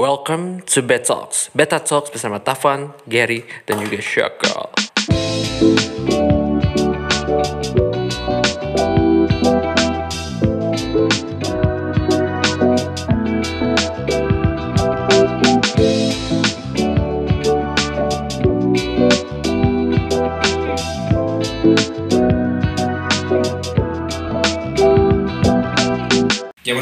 Welcome to Bet Talks. Beta Talks bersama Tavan, Gary, dan juga Syakal.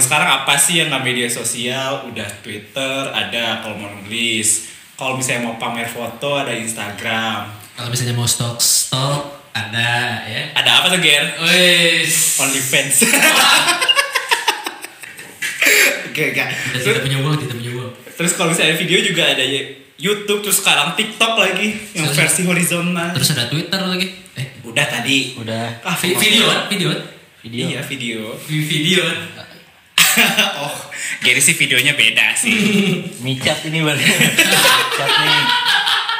Sekarang apa sih yang nggak media sosial? Udah Twitter, ada kalau mau nulis. Kalau misalnya mau pamer foto, ada Instagram. Kalau misalnya mau stok stok ada ya. Ada apa tuh, Ger? Wes. OnlyFans. Oke, enggak. Kita punya uang, tidak punya uang. terus kalau misalnya video juga ada ya, YouTube, terus sekarang TikTok lagi yang Terus- versi horizontal. Terus ada Twitter lagi. Eh, Udah tadi. Udah Ah, vi- video? Video video. Iya, video. Vi- Video? oh, Gary sih videonya beda sih. Micat ini baru. Micat nih.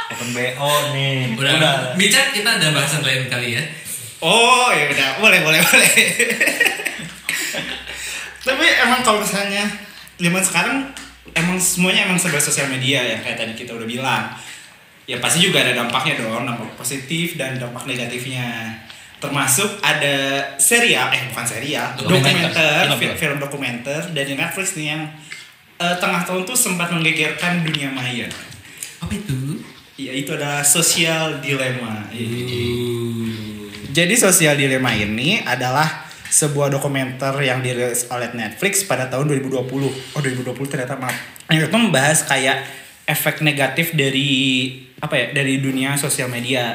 Open BO nih. Udah. Micat kita ada bahasan lain kali ya. Oh ya udah boleh boleh boleh. Tapi emang kalau misalnya zaman sekarang emang semuanya emang serba sosial media ya kayak tadi kita udah bilang. Ya pasti juga ada dampaknya dong, dampak positif dan dampak negatifnya. Termasuk ada serial, eh bukan serial, Dokumenter. dokumenter, Film. dokumenter dari Netflix nih yang eh, tengah tahun tuh sempat menggegerkan dunia maya. Apa itu? Ya itu adalah sosial dilema. Uh. Jadi Sosial Dilema ini adalah sebuah dokumenter yang dirilis oleh Netflix pada tahun 2020. Oh 2020 ternyata maaf. Yang itu membahas kayak efek negatif dari apa ya dari dunia sosial media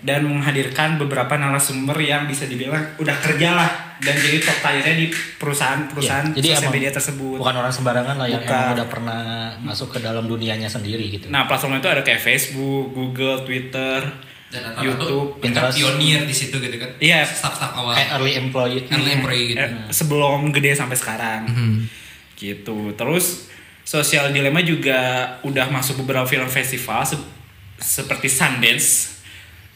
dan menghadirkan beberapa narasumber yang bisa dibilang udah kerja lah dan jadi top tiernya di perusahaan-perusahaan Iya, jadi sosial media tersebut. Bukan orang sembarangan lah yang Bukan. emang udah pernah masuk ke dalam dunianya sendiri gitu. Nah platform itu ada kayak Facebook, Google, Twitter, Dan YouTube, Pinterest. pionir di situ gitu kan. Iya. Staff-staff awal. Kayak early employee. Early employee gitu. Eh, sebelum gede sampai sekarang. Hmm. gitu terus sosial dilema juga udah masuk beberapa film festival seperti Sundance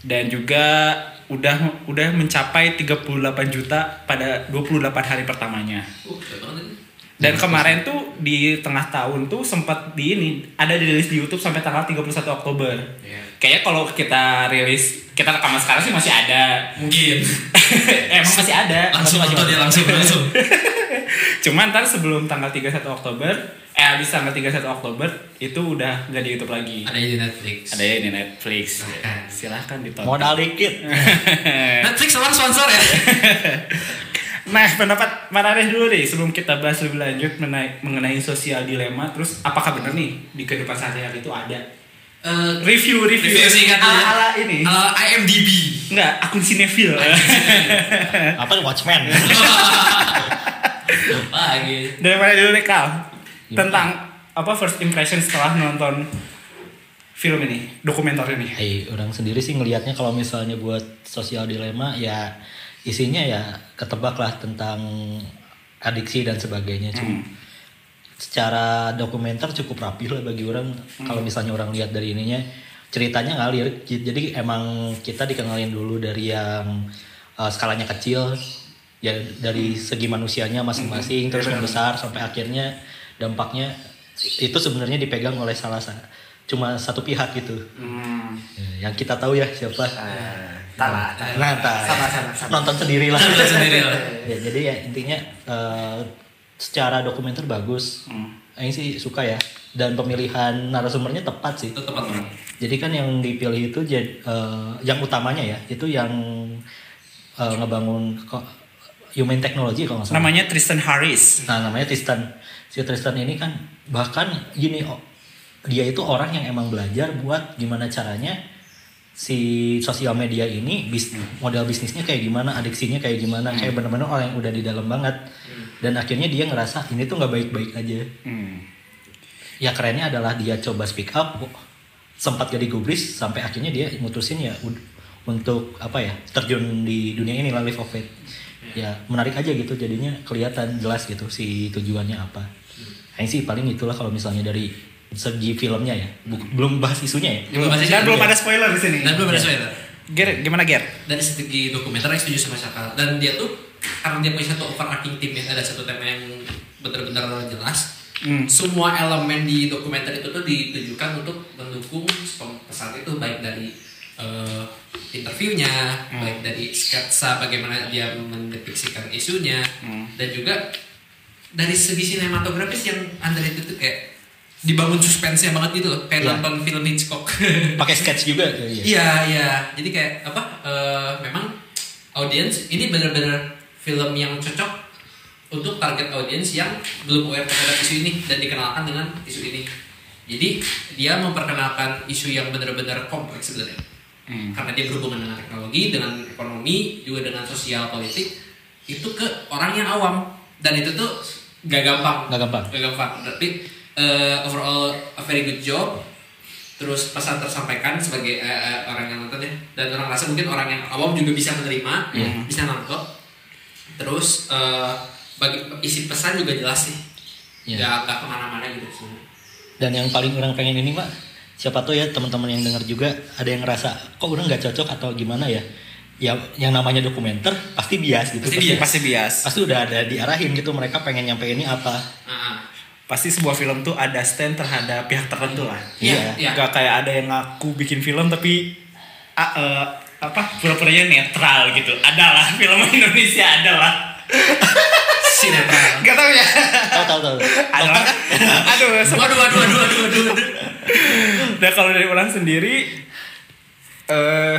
dan juga udah udah mencapai 38 juta pada 28 hari pertamanya ini. dan kemarin tuh di tengah tahun tuh sempat di ini ada dirilis di YouTube sampai tanggal 31 Oktober Iya. kayaknya kalau kita rilis kita rekaman sekarang sih masih ada Mungkin. emang masih ada Langsung Masih- nonton masih- ya langsung langsung. Cuman ntar sebelum tanggal 31 Oktober, eh habis tanggal 31 Oktober itu udah nggak di YouTube lagi. Ada di Netflix. Ada di Netflix. Silahkan. Silahkan ditonton. Modal dikit. Netflix sekarang sponsor ya. nah, pendapat Maranes dulu deh sebelum kita bahas lebih lanjut mengenai, mengenai sosial dilema. Terus apakah benar nih di kehidupan sehari-hari itu ada Eh, review review, Review singkat ala, ya. ala ini? ala IMDb. Enggak, akun Cinefil. Apa Watchmen? Lagi. Dari mana dulu deh Kal? Gimana? Tentang apa first impression setelah nonton film ini, dokumenter ini. Hey, orang sendiri sih ngelihatnya kalau misalnya buat sosial dilema ya isinya ya ketebak lah tentang adiksi dan sebagainya. Cuma secara dokumenter cukup rapi lah bagi orang kalau misalnya orang lihat dari ininya ceritanya ngalir. Jadi emang kita dikenalin dulu dari yang uh, skalanya kecil ya dari segi manusianya masing-masing terus membesar sampai akhirnya dampaknya itu sebenarnya dipegang oleh salah satu cuma satu pihak gitu. Hmm. Ya, yang kita tahu ya siapa Tala, nah tak Sama, sama, sama. nonton sendiri lah Nonton sendiri lah. ya, jadi ya intinya eh, secara dokumenter bagus Hmm. Aing sih suka ya dan pemilihan narasumbernya tepat sih Itu tepat banget. jadi kan yang dipilih itu eh, yang utamanya ya itu yang eh, ngebangun kok human technology kalau nggak salah Namanya Tristan Harris. Nah namanya Tristan. Si Tristan ini kan bahkan gini dia itu orang yang emang belajar buat gimana caranya si sosial media ini bis, model bisnisnya kayak gimana, adiksinya kayak gimana, kayak bener-bener orang yang udah di dalam banget. Dan akhirnya dia ngerasa ini tuh nggak baik-baik aja. Hmm. Ya kerennya adalah dia coba speak up, sempat gak digubris sampai akhirnya dia mutusin ya untuk apa ya terjun di dunia ini lah live of faith. Ya menarik aja gitu jadinya kelihatan jelas gitu si tujuannya apa. Nah, sih paling itulah kalau misalnya dari segi filmnya ya, belum bahas isunya ya. Belum bahas Dan isunya. belum ada spoiler di sini. Dan belum ada spoiler. Ger, gimana Ger? dari segi dokumenter yang setuju sama Syakal dan dia tuh karena dia punya satu overarching theme yang ada satu tema yang benar-benar jelas Hmm. semua elemen di dokumenter itu tuh ditujukan untuk mendukung pesan itu baik dari eh, interviewnya, Hmm. baik dari sketsa bagaimana dia mendepiksikan isunya, Hmm. dan juga dari segi sinematografis yang under itu tuh kayak dibangun suspense banget gitu loh, kayak nonton film Hitchcock. pakai sketch juga ya, iya. Iya iya, jadi kayak apa? eh, memang audiens ini benar-benar film yang cocok untuk target audiens yang belum aware terhadap isu ini dan dikenalkan dengan isu ini. Jadi dia memperkenalkan isu yang benar-benar kompleks sebenarnya. Hmm. Karena dia berhubungan dengan teknologi, dengan ekonomi, juga dengan sosial politik itu ke orang yang awam dan itu tuh gak gampang. Nggak gampang. Gak gampang. Tapi eh, overall a very good job terus pesan tersampaikan sebagai eh, orang yang nonton ya dan orang rasa mungkin orang yang awam juga bisa menerima bisa nangkep terus eh, bagi isi pesan juga jelas sih Iya. nggak nggak ke mana-mana gitu sebenarnya. Dan yang paling orang pengen ini Pak, siapa tuh ya teman-teman yang dengar juga ada yang ngerasa kok orang nggak cocok atau gimana ya? Ya yang namanya dokumenter pasti bias gitu. Pasti bias. Pasti bias. Pasti udah ada diarahin gitu mereka pengen nyampe ini apa. Ah, Pasti sebuah film tuh ada stand terhadap pihak tertentu lah. Iya, iya. Gak kayak ada yang ngaku bikin film tapi ah, eh, apa pura-puranya netral gitu. Adalah film Indonesia adalah. sinetron Gak tau ya. Tahu tahu tahu. Adalah. Aduh. sempat- waduh waduh waduh waduh waduh, waduh. Nah kalau dari orang sendiri, eh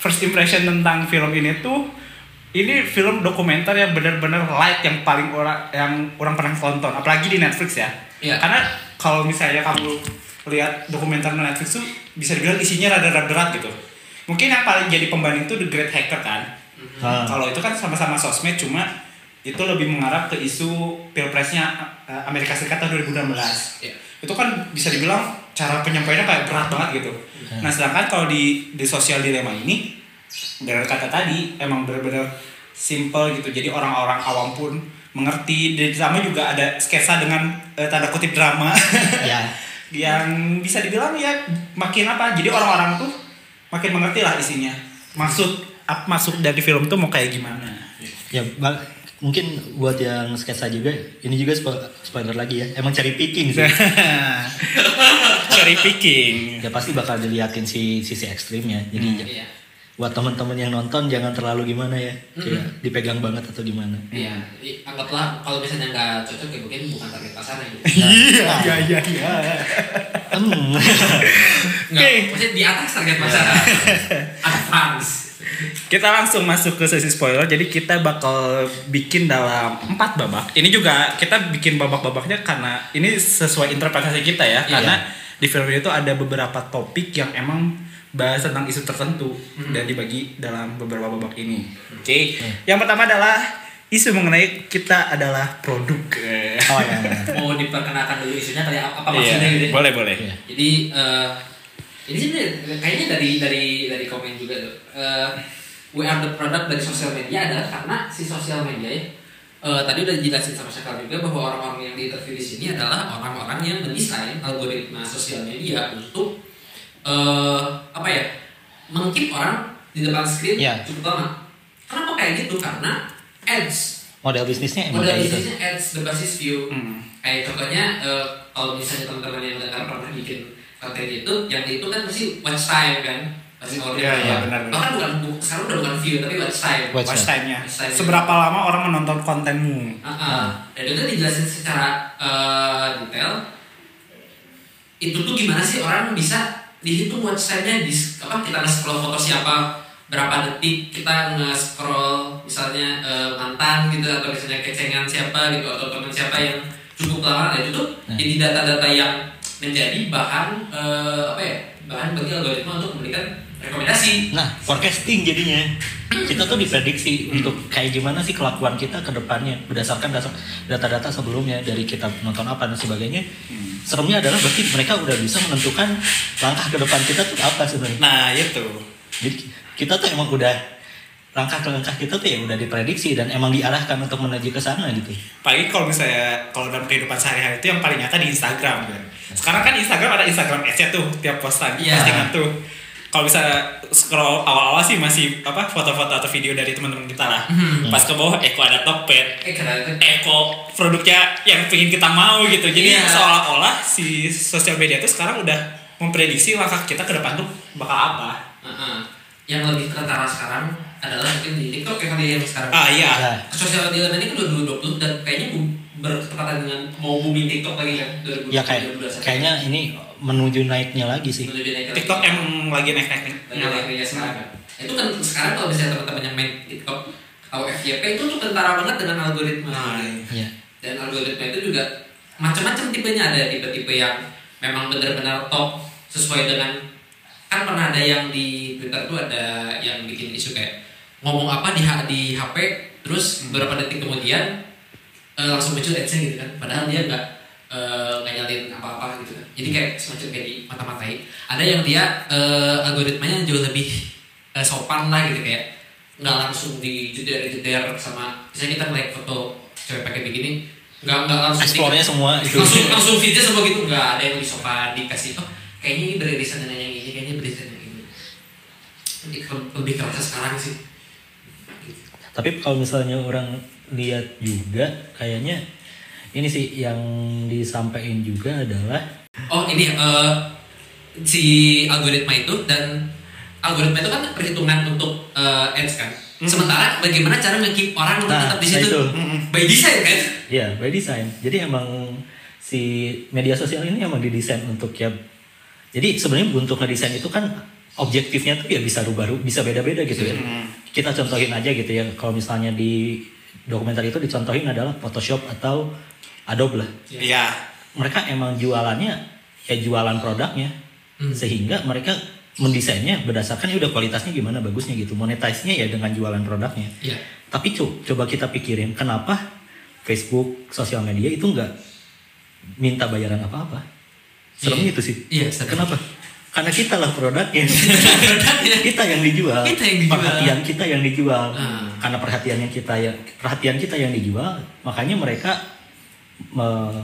first impression tentang film ini tuh, ini film dokumenter yang benar-benar light yang paling orang yang orang pernah tonton, apalagi di Netflix ya. Iya. Karena kalau misalnya kamu lihat dokumenter di Netflix tuh bisa dibilang isinya rada-rada berat gitu. Mungkin yang paling jadi pembanding tuh The Great Hacker kan. Ah. Kalau itu kan sama-sama sosmed cuma itu lebih mengarah ke isu pilpresnya eh, Amerika Serikat tahun 2016 Iya. itu kan bisa dibilang cara penyampaiannya kayak berat banget gitu. Nah sedangkan kalau di di sosial dilema ini dengan kata tadi emang benar-benar simple gitu. Jadi orang-orang awam pun mengerti. Dan sama juga ada sketsa dengan eh, tanda kutip drama Ya. yang bisa dibilang ya makin apa. Jadi orang-orang tuh makin mengerti lah isinya. Maksud ap, masuk dari film tuh mau kayak gimana? Ya ba- mungkin buat yang sketsa juga ini juga spo- spoiler lagi ya. Emang cari picking sih. Cherry picking. ya pasti bakal diliatin si sisi ekstrimnya. Jadi ya, Iya. buat teman-teman yang nonton jangan terlalu gimana ya. Kayak dipegang banget atau gimana. Iya, i- anggaplah kalau misalnya nggak cocok ya mungkin bukan target pasarnya gitu. Iya iya iya. iya. Hmm. Nggak, Oke. maksudnya di atas target pasar. Advance. Kita langsung masuk ke sesi spoiler. Jadi kita bakal bikin dalam empat babak. Ini juga kita bikin babak-babaknya karena ini sesuai interpretasi kita ya. Iya. Karena di film ini tuh ada beberapa topik yang emang bahas tentang isu tertentu dan dibagi dalam beberapa babak ini. Oke. Yang pertama adalah isu mengenai kita adalah produk. Oh ya. Mau diperkenalkan dulu isunya kali apa, Iya, maksudnya gitu. ya? boleh boleh. Iya. Jadi eh, ini sih kayaknya dari dari dari komen juga tuh. Eh, we are the product dari sosial media adalah karena si sosial media ya. Eh, tadi udah dijelasin sama Syakal juga bahwa orang-orang yang diinterview di sini adalah orang-orang yang mendesain algoritma sosial media untuk eh apa ya mengkeep orang di depan screen Iya. cukup lama. Kenapa kayak gitu? Karena ads Model bisnisnya kayak gitu. bisnisnya ads berbasis view Hmm. kayak contohnya eh, kalau misalnya teman-teman yang dengar pernah bikin konten itu yang itu kan pasti watch time kan pasti orang Iya, iya, benar, benar. bahkan bukan bu- sekarang udah bukan view tapi watch time Watch Watch time-nya. Watch time-nya. Seberapa lama orang menonton kontenmu? Ah, ah. dan itu dijelasin secara eh, detail itu tuh gimana sih orang bisa dihitung watch time-nya di apa kita nge-scroll foto siapa berapa detik kita nge-scroll misalnya eh, mantan gitu atau misalnya kecengan siapa gitu atau teman siapa yang cukup lama nah itu tuh Nah. jadi data-data yang menjadi bahan eh, apa ya bahan bagi algoritma untuk memberikan rekomendasi Nah, forecasting jadinya. Kita tuh diprediksi untuk kayak gimana sih kelakuan kita ke depannya berdasarkan dasar data-data sebelumnya dari kita nonton apa dan sebagainya. Seremnya adalah berarti mereka udah bisa menentukan langkah ke depan kita tuh apa sebenarnya. Nah itu. Jadi kita tuh emang udah langkah ke langkah kita tuh ya udah diprediksi dan emang diarahkan untuk menuju ke sana gitu. Apalagi kalau misalnya kalau dalam kehidupan sehari-hari itu yang paling nyata di Instagram kan. Sekarang kan Instagram ada Instagram Ads tuh tiap postan Iya. postingan tuh. Kalau bisa scroll awal-awal sih masih apa foto-foto atau video dari teman-teman kita lah. Hmm. Pas ke bawah Eko ada Tokped, Eh? Eko produknya yang pengen kita mau gitu. Jadi Iya. seolah-olah si sosial media itu sekarang udah memprediksi langkah kita ke depan tuh bakal apa. Heeh. Yang lebih kentara sekarang adalah mungkin di TikTok ya kali yang sekarang. Ah iya. Nah, Sosial media ini kan 2020 dan kayaknya bertepatan dengan mau booming TikTok lagi kan 2020. ya kayak 2021. kayaknya ini menuju naiknya lagi sih. Menuju naik lagi. TikTok emang lagi naik-naik Lagi naik-naiknya sekarang kan. Itu kan sekarang kalau misalnya teman-teman yang main TikTok atau FYP itu tuh kentara banget dengan algoritma. Nah, Iya. dan algoritma itu juga macam-macam tipenya ada tipe-tipe yang memang benar-benar top sesuai dengan kan pernah ada yang di Twitter tuh ada yang bikin isu kayak ngomong apa di di HP terus beberapa detik kemudian eh, langsung muncul ads gitu kan padahal dia nggak eh, nggak nyalin apa-apa gitu. Jadi kayak semacam kayak di mata-matai. Ada yang dia eh, algoritmanya jauh lebih eh, sopan lah gitu kayak nggak langsung dijeder-jeder sama misalnya kita ngeliat foto cewek pakai begini nggak nggak langsung di- Explore-nya semua itu. langsung langsung feednya semua gitu nggak ada yang lebih sopan dikasih oh kayaknya ini beririsan dengan yang ini kayaknya beririsan dengan ini. Lebih kerasa sekarang sih. Tapi kalau misalnya orang lihat juga kayaknya ini sih yang disampaikan juga adalah oh ini eh, si algoritma itu dan algoritma itu kan perhitungan untuk eh, ads kan sementara bagaimana cara nge-keep orang untuk Nah, tetap di nah situ itu. by design kan ya by design. Jadi emang si media sosial ini emang didesain untuk ya jadi sebenarnya untuk ngedesain itu kan objektifnya tuh ya bisa rubah bisa beda-beda gitu ya. Kita contohin aja gitu ya kalau misalnya di dokumenter itu dicontohin adalah Photoshop atau Adobe lah. Iya. mereka emang jualannya ya jualan produknya Hmm. sehingga mereka mendesainnya berdasarkan ya udah kualitasnya gimana bagusnya gitu monetize-nya ya dengan jualan produknya Iya. tapi co- coba kita pikirin kenapa Facebook sosial media itu nggak minta bayaran apa-apa serem Iya. itu sih Iya, serem. kenapa karena kita lah produknya kita yang dijual Kita yang dijual. perhatian kita yang dijual Ah. karena perhatiannya kita ya perhatian kita yang dijual makanya mereka me-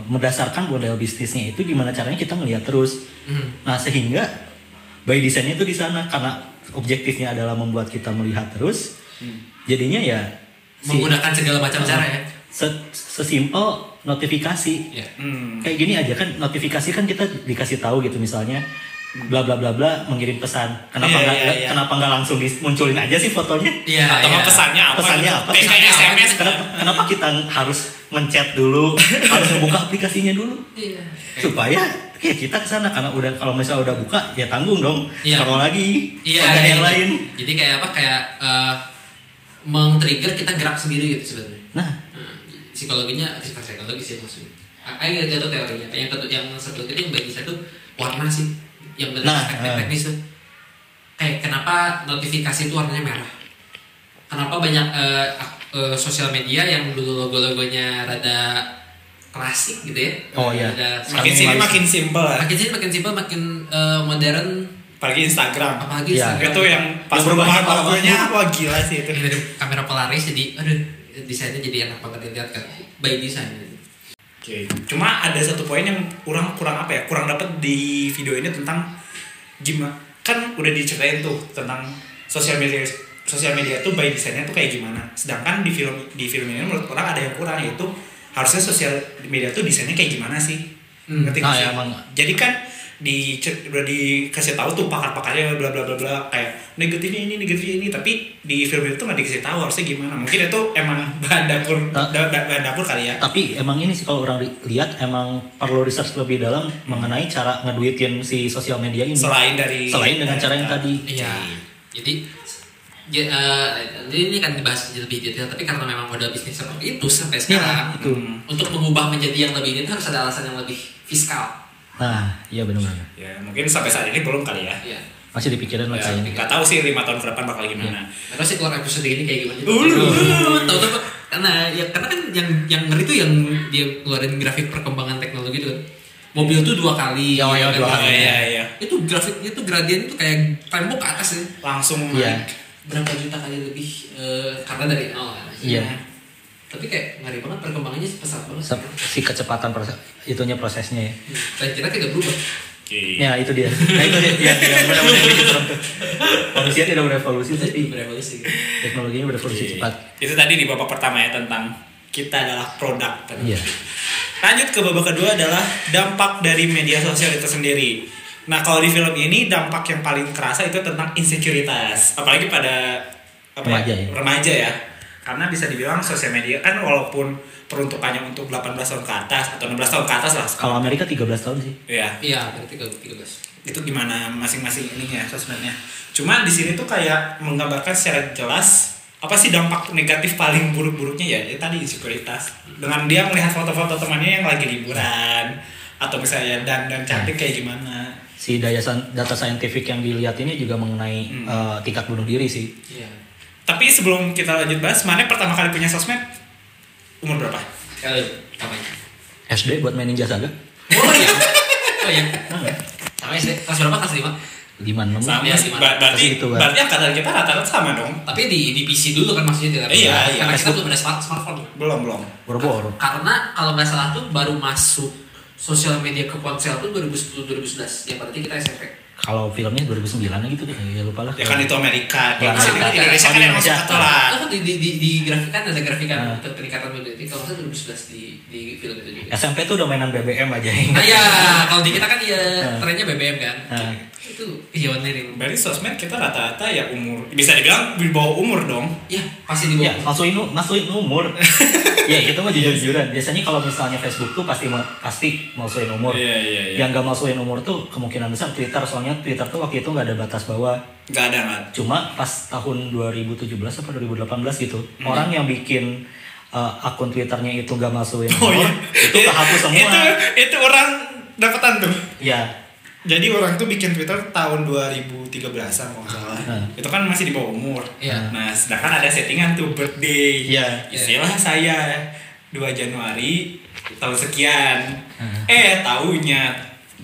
mendasarkan model bisnisnya itu gimana caranya kita ngelihat terus Hmm. nah sehingga by desainnya itu di sana karena objektifnya adalah membuat kita melihat terus jadinya ya si- menggunakan segala macam cara ya se- sesimpel notifikasi Iya. Hmm. kayak gini aja kan notifikasi kan kita dikasih tahu gitu misalnya bla bla bla bla mengirim pesan kenapa Iya, nggak iya, iya. kenapa nggak langsung dimunculin aja sih fotonya Iya, Atau nggak pesannya apa? Pesannya gitu. apa? Kayak Pesannya SMS. kenapa, kenapa kita harus mencet dulu harus membuka aplikasinya dulu Iya. supaya ya kita ke sana karena udah kalau misalnya udah buka ya tanggung dong Iya. scroll lagi Iya, ada iya, yang iya. lain Jadi kayak apa? Kayak eh, meng-trigger kita gerak sendiri gitu sebenarnya. nah Nah, psikologinya sifat psikologi sih maksudnya. Ayo kita tuh teorinya. Yang satu yang satu itu yang bagi satu warna sih. Yang benar Nah, teknik eh. teknis tuh. Kayak kenapa notifikasi itu warnanya merah? Kenapa banyak eh, sosial media yang dulu logo-logonya rada klasik gitu ya? Oh, iya. Rada- Makin sini makin simpel makin sih makin simpel, makin eh, modern. Apalagi Instagram. Apalagi Iya. Instagram. Itu yang pas berubah logonya wah gila sih itu. Ini dari kamera Polaris jadi aduh desainnya jadi enak banget dilihat kan by design Oke. Cuma ada satu poin yang kurang kurang apa ya? Kurang dapat di video ini tentang gimana? Kan udah diceritain tuh tentang sosial media sosial media tuh by desainnya tuh kayak gimana. Sedangkan di film di film ini menurut orang ada yang kurang yaitu harusnya sosial media tuh desainnya kayak gimana sih? Hmm. Ngerti nggak Ah, sih? ya, emang. Jadi kan di udah dikasih tahu tuh pakar-pakarnya bla bla bla bla kayak negatifnya ini negatifnya ini tapi di film itu nggak dikasih tahu harusnya gimana mungkin itu emang bahan dapur Nah. da- da- bahan dapur kali ya tapi emang ini sih kalau orang li- lihat emang perlu research lebih dalam mengenai cara ngeduitin si sosial media ini selain dari selain dengan cara yang tadi iya jadi ya, eh, jadi ini kan dibahas lebih detail tapi karena memang model bisnis seperti itu sampai sekarang Ya, itu. untuk mengubah menjadi yang lebih ini harus ada alasan yang lebih fiskal nah iya benar-benar ya mungkin sampai saat ini belum kali ya ya masih dipikirin lah Ya, kayaknya nggak tahu sih lima tahun ke depan bakal gimana Terus sih keluar episode ini kayak gimana? Uh. tahu tahu karena ya karena kan yang yang ngeri tuh yang dia keluarin grafik perkembangan teknologi itu kan. Mobil tuh dua kali. Ya, ya, kan? dua Oh, kali. iya iya Itu grafiknya tuh gradien tuh kayak tembok ke atas ya. langsung Iya. naik. Berapa juta kali lebih eh, karena dari nol kan. Iya. Tapi kayak ngeri banget perkembangannya pesat banget. Se- si kecepatan proses itunya prosesnya ya Dan kita tidak berubah. Oke. Ya itu dia. Nah itu dia benar-benar bikin serem tuh. Manusia tidak berevolusi tapi berevolusi teknologinya berevolusi Oke. cepat. Itu tadi di babak pertama ya tentang kita adalah produk. Iya. Lanjut ke babak kedua adalah dampak dari media sosial itu sendiri. Nah kalau di film ini dampak yang paling kerasa itu tentang insekuritas, apalagi pada apa Remaja ya? ya. remaja ya. Karena bisa dibilang sosial media kan walaupun peruntukannya untuk 18 tahun ke atas atau 16 tahun ke atas lah. Kalau Amerika 13 tahun sih. Ya, iya tiga belas itu gimana masing-masing ininya sosmednya. Cuma di sini tuh kayak menggambarkan secara jelas apa sih dampak negatif paling buruk-buruknya ya, ya tadi insekuritas. Dengan dia melihat foto-foto temannya yang lagi liburan atau misalnya dan dan cantik kayak gimana. Si daya san- data saintifik yang dilihat ini juga mengenai Hmm. eh, tingkat bunuh diri sih. iya Tapi sebelum kita lanjut bahas, mana pertama kali punya sosmed? Umur berapa? kalau apa SD buat mainin jasa gak? oh iya oh iya sama SD kelas berapa kelas lima Lima enam. Sama ya? Ber- berarti itu, berarti angkatan kita rata-rata sama dong. tapi di di PC dulu kan maksudnya tidak Iya, iya. karena kita belum ada smart smartphone Belum, belum. Boro-boro. karena kalau nggak salah tuh baru masuk sosial media ke ponsel tuh 2010 2011 ya berarti kita SMP Kalau filmnya 2009 gitu deh, ya lupa lah. Ya kan itu Amerika. Kalau Ya, di sini Amerika. Indonesia kan di yang masuk. Itu di, di, di, di grafikan ada grafikan Ah. untuk peningkatan mobility kalau salah 2011 di di film itu juga. SMP tuh udah mainan BBM aja. Nah ya, kalau di kita kan ya Ah. trennya BBM kan. Ah. Itu iya bener ini. Berarti sosmed kita rata-rata ya umur bisa dibilang di bawah umur dong. Ya, pasti di Ya, bawah. masukin nu- masukin umur. ya, kita mah jujur-jujuran. Biasanya kalau misalnya Facebook tuh pasti ma- pasti masukin umur. Iya, iya, iya. Yang gak masukin umur tuh kemungkinan besar Twitter soalnya Twitter tuh waktu itu nggak ada batas bawah. Gak ada nggak? Cuma pas tahun 2017 atau 2018 gitu, Hmm. orang yang bikin uh, akun Twitternya itu gak masukin Oh umur, iya. itu kehapus semua. Itu itu orang dapetan tuh. Ya, Jadi orang tuh bikin Twitter tahun 2013an kalau nggak salah. Hmm. Itu kan masih di bawah umur. Iya. Nah, sedangkan ada settingan tuh birthday. Iya. Istilah saya 2 Januari tahun sekian. Hmm. Eh, tahunya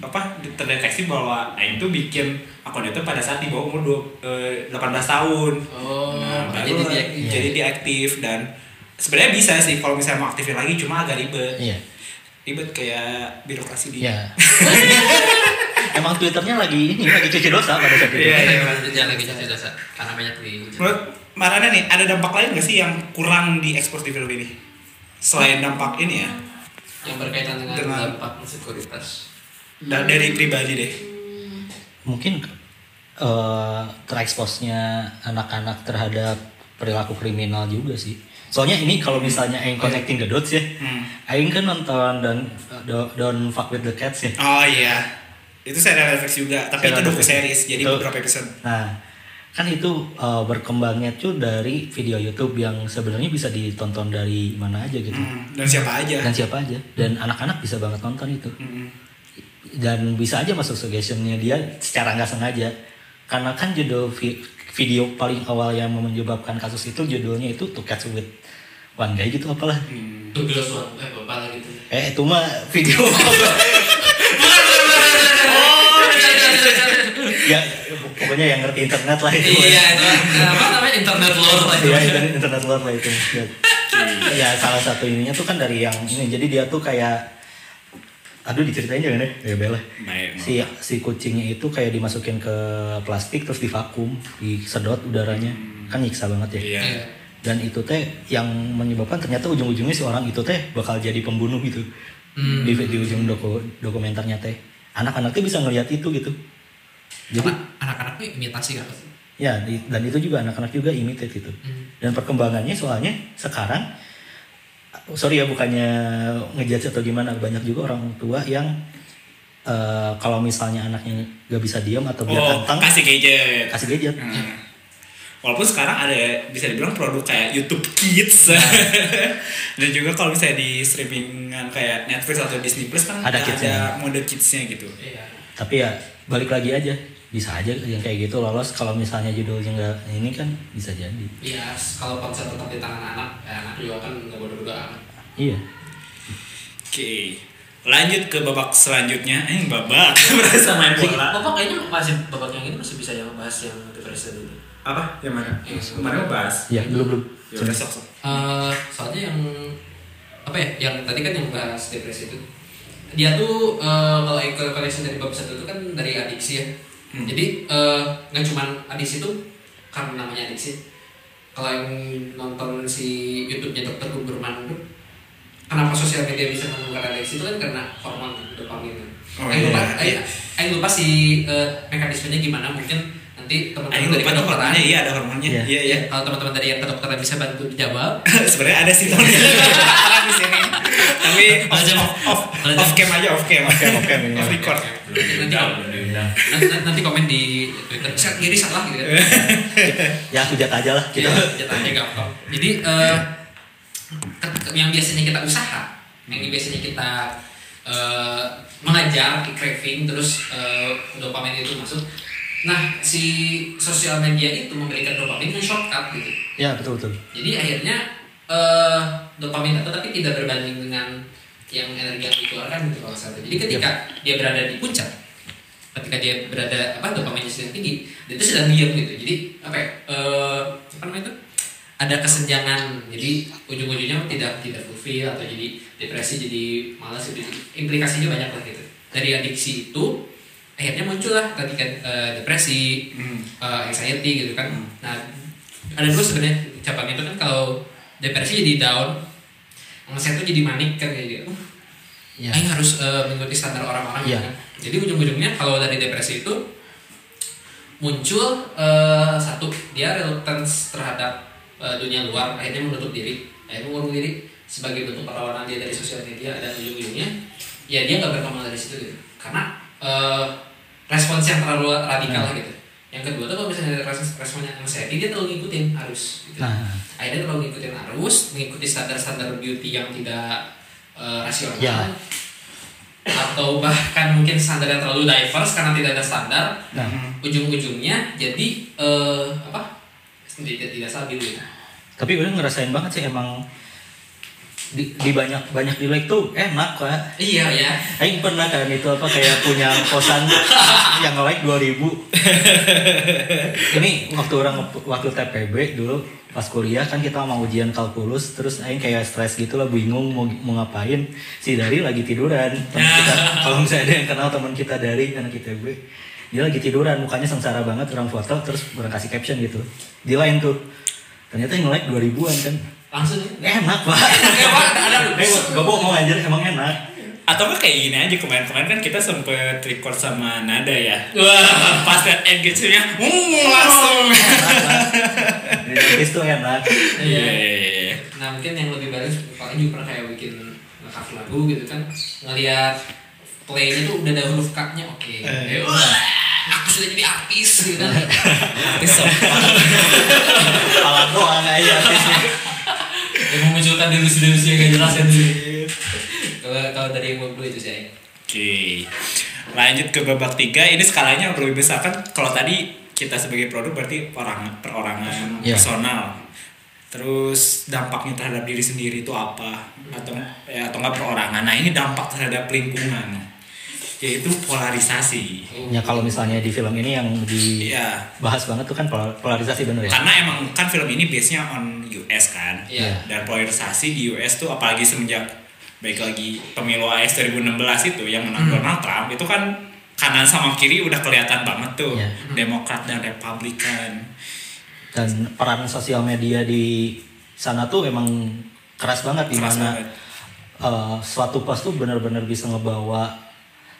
apa terdeteksi bahwa Aing tuh bikin akun itu pada saat di bawah umur dua- eh, 18 tahun. Oh, Nah, jadi baru dia jadi diaktif dan sebenarnya bisa sih kalau misalnya mau aktifin lagi cuma agak ribet. iya. Ribet kayak birokrasi di Ya. Emang Twitternya lagi ini lagi cuci dosa pada saat itu. Iya, iya. Jangan lagi jadi dosa karena banyak di Menurut Marana nih, ada dampak lain gak sih yang kurang diekspos di film ini? Selain dampak ini ya, yang berkaitan dengan, Dengan- dampak sekuritas. da- dari pribadi deh. Mungkin eh tereksposnya anak-anak terhadap perilaku kriminal juga sih. Soalnya ini kalau misalnya Aing connecting the dots ya, Hmm. Aing kan nonton dan do- Don't Fuck With The Cats ya. Oh iya, itu serial Netflix juga, tapi Serial itu doku Netflix. series, jadi Itu- beberapa episode. Nah, kan itu eh, berkembangnya tuh dari video YouTube yang sebenarnya bisa ditonton dari mana aja gitu. Hmm, dan siapa aja? Dan siapa aja. Dan anak-anak bisa banget nonton itu. Hmm. dan bisa aja masuk suggestionnya dia secara nggak sengaja karena kan judul vi- video paling awal yang menyebabkan kasus itu judulnya itu To Catch With Guy gitu apalah. Tuh bilang suara eh apa lagi tuh. eh itu mah video. Ya pokoknya yang ngerti internet lah itu. Iya, itu. Apa namanya? Internet lore lah itu. ya internet, internet luar lah itu. Ya. ya salah satu ininya tuh kan dari yang ini. Jadi dia tuh kayak aduh diceritain jangan deh. Ya bela. Baik. si si kucingnya itu kayak dimasukin ke plastik terus divakum disedot udaranya. Kan nyiksa banget ya. Iya. Dan itu teh yang menyebabkan ternyata ujung-ujungnya si orang itu teh bakal jadi pembunuh gitu Hmm. di, di ujung doku, dokumenternya teh anak-anak teh bisa ngelihat itu gitu jadi anak-anak tuh imitasi kan ya di- dan itu juga anak-anak juga imitate gitu Hmm. dan perkembangannya soalnya sekarang sorry ya bukannya ngejudge atau gimana banyak juga orang tua yang eh, kalau misalnya anaknya gak bisa diam atau Oh, tantang kasih gadget. kasih gadget Hmm. Walaupun sekarang ada bisa dibilang produk kayak YouTube Kids dan juga kalau misalnya di streamingan kayak Netflix atau Disney Plus kan Ada ada, kidsnya. mode kidsnya gitu. Iya. tapi ya balik lagi aja bisa aja yang kayak gitu lolos kalau misalnya judulnya nggak ini kan bisa jadi Iya, kalau konsep tetap di tangan anak, ya anak juga kan nggak bodoh-bodoh amat. iya Oke. Lanjut ke babak selanjutnya. Eh, babak berasa main bola. Bapak kayaknya masih babak yang ini masih bisa yang bahas yang depresi dulu. Apa? Yang mana? Yang Kemarin mau bahas. ya belum belum Ya udah sok sok. Eh, soalnya yang apa ya? Yang tadi kan yang bahas depresi itu dia tuh eh, kalau connection dari bab satu itu kan dari adiksi ya Hmm. jadi eh, nggak cuman adiksi itu karena namanya adiksi kalau yang nonton si YouTube-nya Dokter Guberman itu kenapa sosial media bisa menimbulkan adiksi itu kan karena hormon dopamin. Oh, Aing lupa, iya, Aing lupa si eh, mekanismenya gimana mungkin nanti teman-teman dari kedokteran iya ada hormonnya. Iya. Iya, iya. kalau teman-teman dari yang kedokteran bisa bantu dijawab Sebenarnya ada sih teman kedokteran di sini. Tapi off, off, off, off cam aja, off cam. Off cam, off cam, ini. record. nanti, nanti, nanti komen di Twitter kiri salah gitu kan ya hujat aja lah kita kita jatahnya gampang jadi eh, yang biasanya kita usaha yang biasanya kita eh, mengajar craving terus eh, dopamin itu masuk nah si sosial media itu memberikan dopamin dengan shortcut gitu ya betul betul jadi akhirnya eh dopamin itu tapi tidak berbanding dengan yang energi yang dikeluarkan gitu kalau salah. Jadi ketika dia berada di puncak, ketika dia berada apa dopaminnya sedang tinggi, dia itu sedang diam gitu. Jadi apa ya, eh, apa namanya itu? Ada kesenjangan. Jadi ujung-ujungnya tidak tidak fulfill atau jadi depresi, jadi malas, jadi implikasinya banyak lah gitu. Dari adiksi itu akhirnya muncul lah tadi kan eh, depresi, Hmm. eh, anxiety gitu kan. Nah, ada dua sebenarnya cabang itu kan kalau depresi jadi down, anxiety itu jadi manik kan kayak gitu. Uh, ya Aing harus eh, mengikuti standar orang-orang gitu Iya. kan. Jadi ujung-ujungnya kalau dari depresi itu muncul eh, satu dia reluctance terhadap eh, dunia luar, akhirnya menutup diri, akhirnya mengurung diri sebagai bentuk perlawanan dia dari sosial media dan ujung-ujungnya ya dia nggak berkembang dari situ gitu. Karena eh, respons yang terlalu radikal lah gitu. Yang kedua tuh kalau misalnya respons responnya anxiety dia terlalu ngikutin arus gitu. Nah. Akhirnya terlalu ngikutin arus mengikuti standar-standar beauty yang tidak eh, rasional. Ya. atau bahkan mungkin standar yang terlalu diverse karena tidak ada standar nah. ujung-ujungnya jadi eh, apa? Tidak tidak stabil gitu. Tapi gue ngerasain banget sih emang di, di banyak banyak di like tuh enak pak. Iya ya. Aing pernah kan itu apa kayak punya kosan yang like 2000 ini waktu orang waktu TPB dulu pas kuliah kan kita mau ujian kalkulus terus Aing kayak stres gitu lah bingung mau, mau ngapain. Si Dari lagi tiduran. Temen kita, kalau misalnya ada yang kenal teman kita dari anak ITB dia lagi tiduran mukanya sengsara banget orang foto terus orang kasih caption gitu. Di lain tuh. Ternyata yang like 2000an kan langsung enak pak. Oke, Pak, ada ada eh gak bohong anjir emang enak. Atau nggak kayak gini aja kemarin-kemarin kan kita sempet record sama Nada ya. wah. Pas liat engagement-nya, hmm, langsung. tuh enak. Iya, iya, iya. nah mungkin yang lebih bagus paling juga pernah kayak bikin cover lagu gitu kan. Ngelihat playnya tuh udah ada huruf K-nya oke. Eh. Wah, aku sudah jadi artis gitu kan. Artis sok. alat doang aja artisnya yang memunculkan delusi-delusi yang gak jelas kan sih kalau kalau dari yang dulu itu sih Oke. Lanjut ke babak tiga. Ini skalanya lebih besar kan. Kalau tadi kita sebagai produk berarti orang perorangan Iya. personal. Terus dampaknya terhadap diri sendiri itu apa? Atau ya, atau enggak perorangan. Nah, ini dampak terhadap lingkungan. Yaitu polarisasi. ya kalau misalnya di film ini yang Iya. dibahas banget tuh kan pol- polarisasi bener ya Karena emang kan film ini base-nya on US kan. Iya. Dan polarisasi di US tuh apalagi semenjak baik lagi pemilu AS 2016 itu yang menang Hmm. Donald Trump itu kan kanan sama kiri udah kelihatan banget tuh Iya. Demokrat dan Republikan. dan peran sosial media di sana tuh emang keras banget di mana eh, suatu post tuh benar-benar bisa ngebawa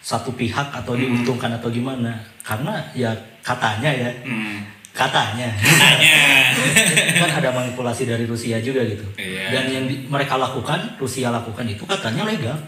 satu pihak atau diuntungkan atau gimana karena ya katanya ya Hmm. katanya Tanya. kan ada manipulasi dari Rusia juga gitu Iya. dan yang di- mereka lakukan Rusia lakukan itu katanya legal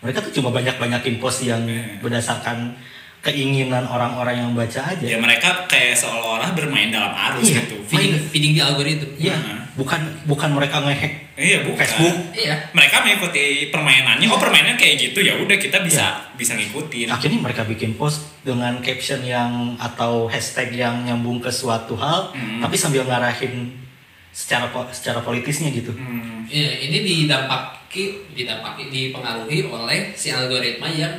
mereka tuh cuma banyak-banyakin post yang Iya. berdasarkan keinginan orang-orang yang baca aja ya mereka kayak seolah-olah bermain dalam arus Iya. gitu. feeding feeding di algoritma Iya, Nah. bukan bukan mereka ngehack Iya bukan. Facebook. iya Mereka mengikuti permainannya. Oh permainan kayak gitu ya udah kita bisa bisa ngikutin. akhirnya mereka bikin post dengan caption yang atau hashtag yang nyambung ke suatu hal Hmm. tapi sambil ngarahin secara secara politisnya gitu Hmm. Iya, ini didampaki didampaki dipengaruhi oleh si algoritma yang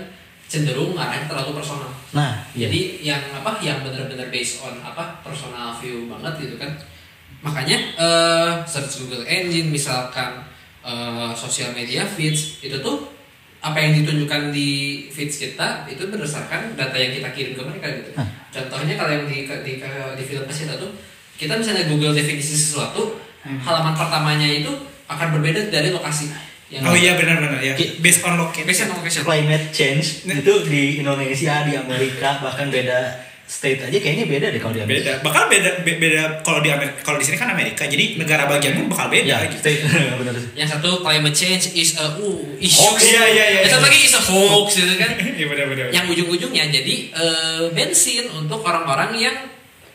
cenderung ngarahnya terlalu personal nah iya. jadi yang apa yang benar-benar based on apa personal view banget gitu kan makanya eh, search Google Engine misalkan eh, sosial media feeds itu tuh apa yang ditunjukkan di feeds kita itu berdasarkan data yang kita kirim ke mereka gitu. Contohnya kalau yang di di, di film kita tuh kita misalnya Google definisi sesuatu, halaman pertamanya itu akan berbeda dari lokasi. Yang Oh iya benar-benar ya. Based on location. Location, location. climate change itu di Indonesia di Amerika bahkan beda state aja kayaknya beda deh kalau di Amerika Beda. Bakal beda be- beda kalau di Amerika kalau di sini kan Amerika. Jadi negara bagian pun bakal beda ya gitu. state benar Yang satu climate change is a uh, issue. Hoax, iya, iya, iya, Yang satu lagi is a hoax gitu kan. Iya benar-benar. yang ujung-ujungnya jadi eh, bensin untuk orang-orang yang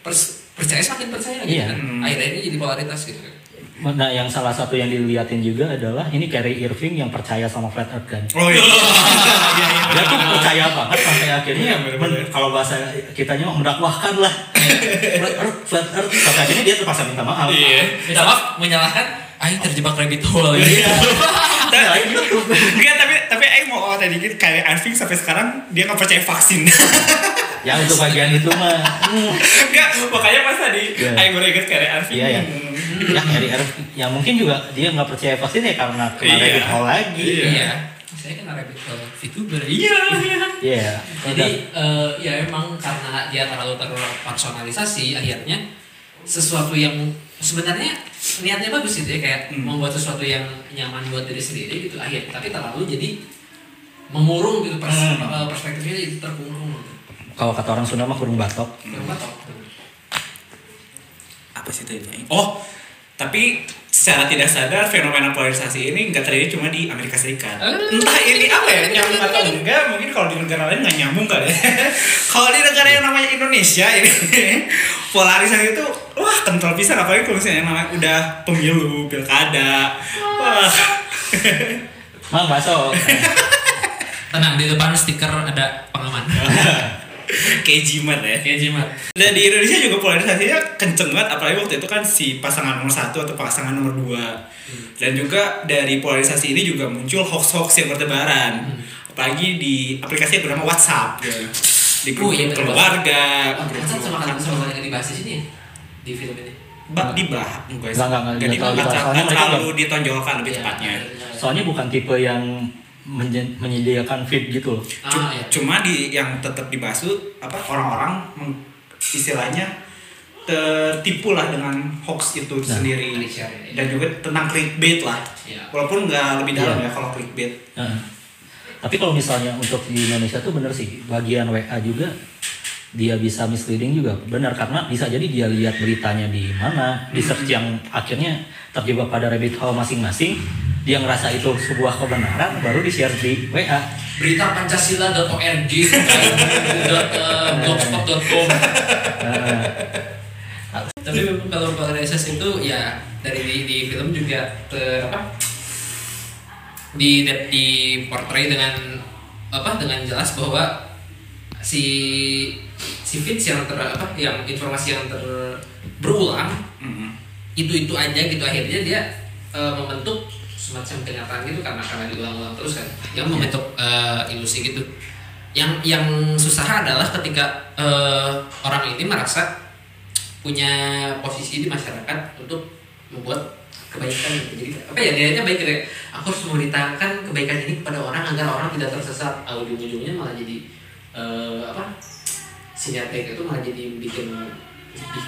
pers- percaya semakin percaya gitu Iya. kan. Hmm. Akhirnya ini jadi polaritas gitu kan. Nah, yang salah satu yang dilihatin juga adalah ini Kyrie Irving yang percaya sama flat earth kan. Oh iya. Iya iya. Dia tuh percaya banget sampai akhirnya Iya, kalau bahasa kitanya mah mendakwahkan lah. flat earth, flat earth. Sampai akhirnya dia terpaksa minta maaf. Iya. Minta maaf menyalahkan Aing terjebak rabbit hole gitu. Nyalain YouTube. Enggak tapi tapi Aing mau tadi gitu kayak Arving sampai sekarang dia nggak percaya vaksin. ya untuk bagian itu mah. Enggak, makanya pas tadi Iya. Aing baru inget kayak Arving. Iya, ya. Ya Irving. Ya mungkin juga dia nggak percaya vaksin ya karena kena Iya. rabbit hole lagi. Iya. Iya. Saya kena rabbit hole VTuber. Iya. Iya. Jadi eh, ya emang karena dia terlalu terpersonalisasi akhirnya sesuatu yang sebenarnya niatnya bagus gitu ya kayak Hmm. membuat sesuatu yang nyaman buat diri sendiri gitu akhir tapi terlalu jadi mengurung gitu pers- Hmm. eh, perspektifnya jadi terkurung gitu. kalau kata orang Sunda mah kurung batok. Kurung batok. apa sih tadi Aing? Oh, tapi secara tidak sadar fenomena polarisasi ini nggak terjadi cuma di Amerika Serikat. Eh. Entah ini apa ya nyambung atau enggak, mungkin kalau di negara lain nggak nyambung kali. ya. kalau di negara yang namanya Indonesia ini polarisasi itu wah kental bisa apalagi kalau misalnya yang namanya udah pemilu, pilkada. Wah. Mang baso. Tenang di depan stiker ada pengaman. Kayak jimat ya. Kayak jimat. Dan di Indonesia juga polarisasinya kenceng banget apalagi waktu itu kan si pasangan nomor satu atau pasangan nomor dua dan juga dari polarisasi ini juga muncul hoax-hoax yang bertebaran apalagi di aplikasi yang bernama WhatsApp gitu. di grup Oh, iya, keluarga Oh, grup Hasan sama kalian sama yang dibahas di sini ya? Di film ini. Ba- dibahas enggak? Enggak, enggak, enggak, Jadi enggak enggak- ditonjolkan lebih Iya, tepatnya iya. Soalnya bukan tipe yang menyediakan feed gitu loh. Ah, iya. cuma di yang tetap dibahas tuh apa orang-orang istilahnya tertipu lah dengan hoax itu Nah. sendiri Share, ya. dan juga tentang clickbait lah Iya. walaupun nggak lebih dalam Iya. ya kalau clickbait Heeh. Tapi kalau misalnya untuk di Indonesia tuh bener sih bagian WA juga dia bisa misleading juga benar karena bisa jadi dia lihat beritanya di mana di search yang akhirnya terjebak pada rabbit hole masing-masing dia ngerasa itu sebuah kebenaran baru di share di WA berita pancasila.org dot, blogspot.com tapi memang kalau polarisasi itu ya dari di, di film juga ter apa di di portray dengan apa dengan jelas bahwa si si feeds yang ter apa yang informasi yang ter berulang Mhm. itu itu aja gitu. Akhirnya dia eh, membentuk semacam kenyataan gitu karena karena diulang-ulang terus kan yang membentuk eh, ilusi gitu. Yang yang susah adalah ketika eh, orang ini merasa punya posisi di masyarakat untuk membuat kebaikan gitu. Jadi apa ya niatnya baik kayak aku harus memberitakan kebaikan ini kepada orang agar orang tidak tersesat. Ah, ujung-ujungnya malah jadi eh, apa sinyal itu malah jadi bikin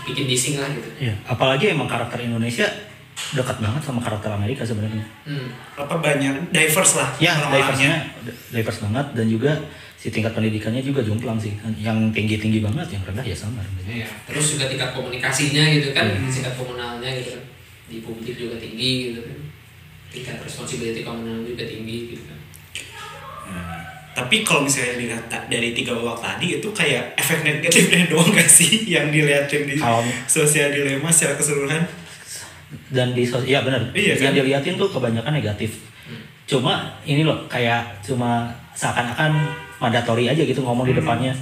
bikin bising lah gitu. Iya, apalagi emang karakter Indonesia dekat banget sama karakter Amerika sebenarnya. hmm. apa banyak diverse lah Ya, orang-orangnya. diverse diverse banget dan juga si tingkat pendidikannya juga jomplang sih. Yang tinggi-tinggi banget, yang rendah ya sama. Iya. Terus juga tingkat komunikasinya gitu kan, Hmm. tingkat komunalnya gitu kan. Di publik juga tinggi gitu kan. Tingkat responsibility komunal juga tinggi gitu kan. Nah, tapi kalau misalnya dilihat dari tiga babak tadi itu kayak efek negatifnya doang gak sih yang dilihatin di Kalau- sosial dilema secara keseluruhan Dan di sos- iya benar. Iya, yang kan? diliatin tuh kebanyakan negatif. Cuma ini loh kayak cuma seakan-akan mandatori aja gitu ngomong di Hmm. depannya.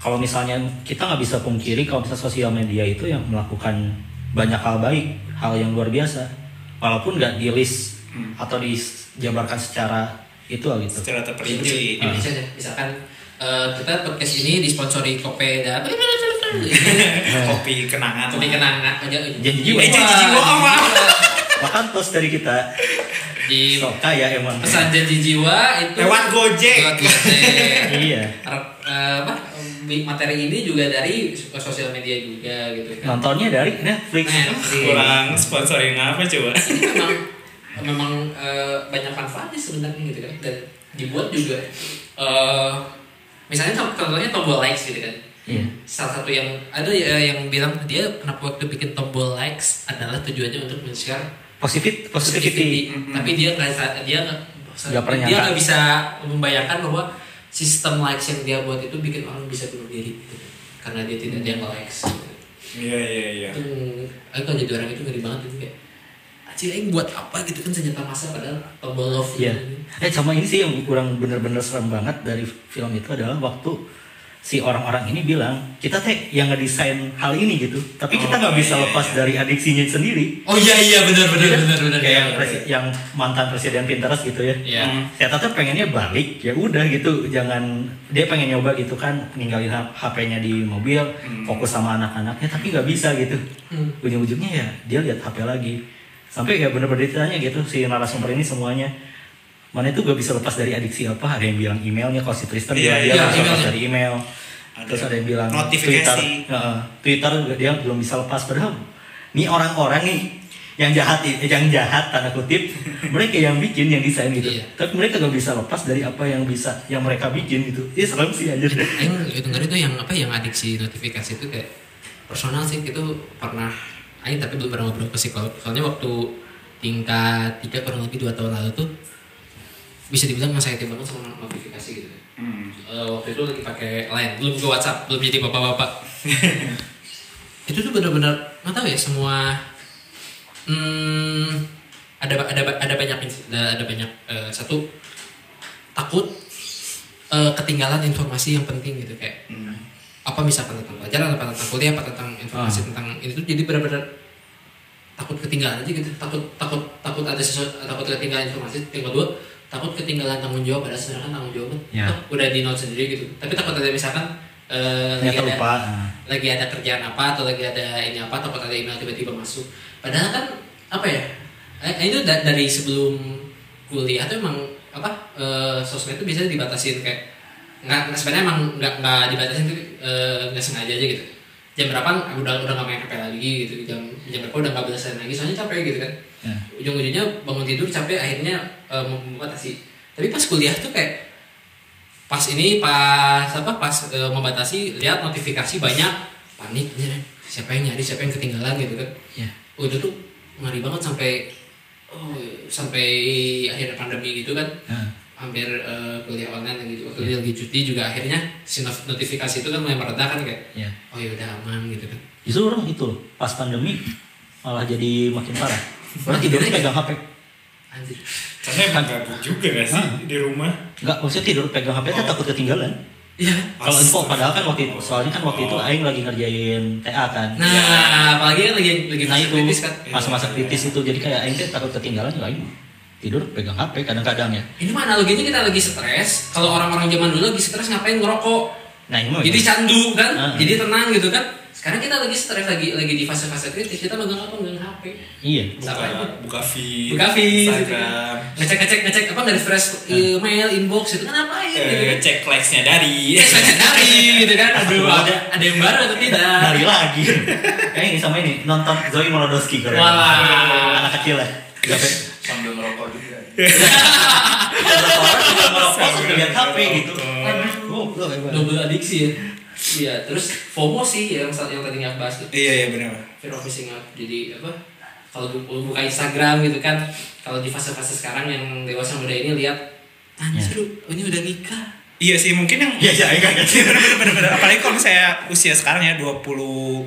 Kalau misalnya kita nggak bisa pungkiri kalau misalnya sosial media itu yang melakukan banyak hal baik, hal yang luar biasa, walaupun nggak di list Hmm. atau dijabarkan secara itu lah gitu. secara Jadi, terperinci aja, misalkan eh, kita podcast ini disponsori Kopeda, kopi kenangan kopi kenangan aja. Janji jiwa. Janji jiwa apa? Makan tos dari kita. Di Sok kaya emang. pesan janji jiwa itu Lewat Gojek. Lewat Gojek. Iya. Eh, apa materi ini juga dari sosial media juga gitu kan. Nontonnya dari Netflix. Netflix. Kurang sponsoring apa coba? memang memang eh, banyak manfaatnya sebenarnya gitu kan dan dibuat juga eh misalnya contoh- contohnya tombol likes gitu kan Iya. salah satu yang ada ya yang bilang dia kenapa waktu bikin tombol likes adalah tujuannya untuk men-share Positif, positivity positivity. tapi dia nggak dia nggak dia nggak bisa membayangkan bahwa sistem likes yang dia buat itu bikin orang bisa bunuh diri gitu. karena dia tidak dia likes Iya iya iya. itu aku kalau jadi orang itu ngeri banget gitu kayak Acil Aing buat apa gitu kan senjata massa padahal tombol love Iya. gitu. Eh sama ini sih yang kurang bener-bener serem banget dari film itu adalah waktu si orang-orang ini bilang kita teh yang ngedesain hal ini gitu, tapi kita Oh, nggak bisa iya, lepas iya. dari adiksinya sendiri. Oh iya iya benar benar benar benar Kayak yang, presi- yang mantan presiden Pinterest gitu ya. Iya. Saya tata pengennya balik ya udah gitu, jangan dia pengen nyoba gitu kan ninggalin HP-nya di mobil, fokus sama anak-anaknya tapi nggak bisa gitu. Hmm. Ujung-ujungnya ya dia lihat HP lagi. Sampai ya bener-bener ditanya gitu si narasumber ini semuanya mana itu gak bisa lepas dari adiksi apa? Ada yang bilang emailnya kalau si Tristan Iya, bilang dia iya, nggak bisa lepas emailnya. dari email. Ada terus ada yang bilang notifikasi. Twitter Heeh, Twitter dia belum bisa lepas. Padahal nih orang-orang nih yang jahat eh, yang jahat tanda kutip mereka yang bikin yang desain gitu. Iya. tapi mereka gak bisa lepas dari apa yang bisa yang mereka bikin gitu. Ini serem sih aja Aing denger itu yang apa yang adiksi notifikasi itu kayak personal sih itu pernah Aing tapi belum pernah ngobrol ke psikolog. Soalnya waktu tingkat tiga kurang lebih dua tahun lalu tuh bisa dibilang anxiety banget sama notifikasi gitu Hmm. Eh, waktu itu lagi pakai line belum ke WhatsApp belum jadi bapak-bapak itu tuh benar-benar nggak tahu ya semua hmm, ada ada ada banyak ada, ada banyak eh, satu takut eh, ketinggalan informasi yang penting gitu kayak Hmm. apa misalkan tentang pelajaran apa tentang kuliah apa tentang informasi Ah. tentang itu tuh jadi benar-benar takut ketinggalan aja gitu takut takut takut ada sesuatu takut ketinggalan informasi yang kedua takut ketinggalan tanggung jawab pada sedangkan tanggung jawab Ya. tuh udah di note sendiri gitu tapi takut ada misalkan eh, lagi ada lupa Nah. lagi ada kerjaan apa atau lagi ada ini apa takut ada email tiba-tiba masuk padahal kan apa ya eh, itu da- dari sebelum kuliah tuh emang apa eh, sosmed itu biasanya dibatasin kayak nggak sebenarnya emang nggak nggak dibatasin tuh eh, nggak sengaja aja gitu jam berapa udah udah nggak main HP lagi gitu jam jam berapa udah nggak belasan lagi soalnya capek gitu kan Ya. ujung-ujungnya bangun tidur capek akhirnya eh, membatasi tapi pas kuliah tuh kayak pas ini pas apa pas eh, membatasi lihat notifikasi banyak panik siapa yang nyari siapa yang ketinggalan gitu kan Ya. udah tuh ngeri banget sampai oh sampai akhir pandemi gitu kan Nah. hampir eh, kuliah online gitu waktu dia lagi cuti juga akhirnya si not- notifikasi itu kan mulai meredah kan kayak Ya. oh ya udah aman gitu kan Justru orang itu pas pandemi malah jadi makin parah. Orang tidurnya pegang HP. anjir. Karena emang gabut juga gak sih di rumah? Enggak, maksudnya tidur pegang HP itu takut ketinggalan. iya. Kalau info padahal kan waktu itu, soalnya kan waktu itu Aing lagi ngerjain TA kan. nah apalagi kan lagi lagi Nah masa itu kritis kan. masa-masa kritis itu. Jadi kayak Aing teh takut ketinggalan ya Aing tidur pegang HP kadang-kadang ya. ini mah analoginya kita lagi stres? Kalau orang-orang zaman dulu lagi stres ngapain ngerokok? Nah ini jadi candu kan? Ah. jadi tenang gitu kan sekarang kita lagi stres lagi lagi di fase-fase kritis kita megang apa megang HP iya. Sama. Buka, buka feed, buka feed gitu kan. Instagram, ngecek ngecek ngecek apa nggak refresh email inbox itu kan ngapain gitu eh, kan cek likes-nya dari. Cek cek dari gitu kan aduh ada ada yang baru atau tidak Dari lagi. Kayak ini sama ini nonton Zoe Molodowski kalau Wah. anak kecil ya. Sampai sambil ngerokok juga orang juga ngerokok sambil lihat HP gitu. Aduh. Hebat. double adiksi ya iya terus FOMO sih yang yang tadi nggak bahas tuh Iya iya benar. fear of missing out jadi apa kalau bu- buka Instagram gitu kan kalau di fase-fase sekarang yang dewasa muda ini lihat anjir lu ini udah nikah Iya sih mungkin yang Iya sih, Aing kaget. bener-bener apalagi kalau saya usia sekarang ya 20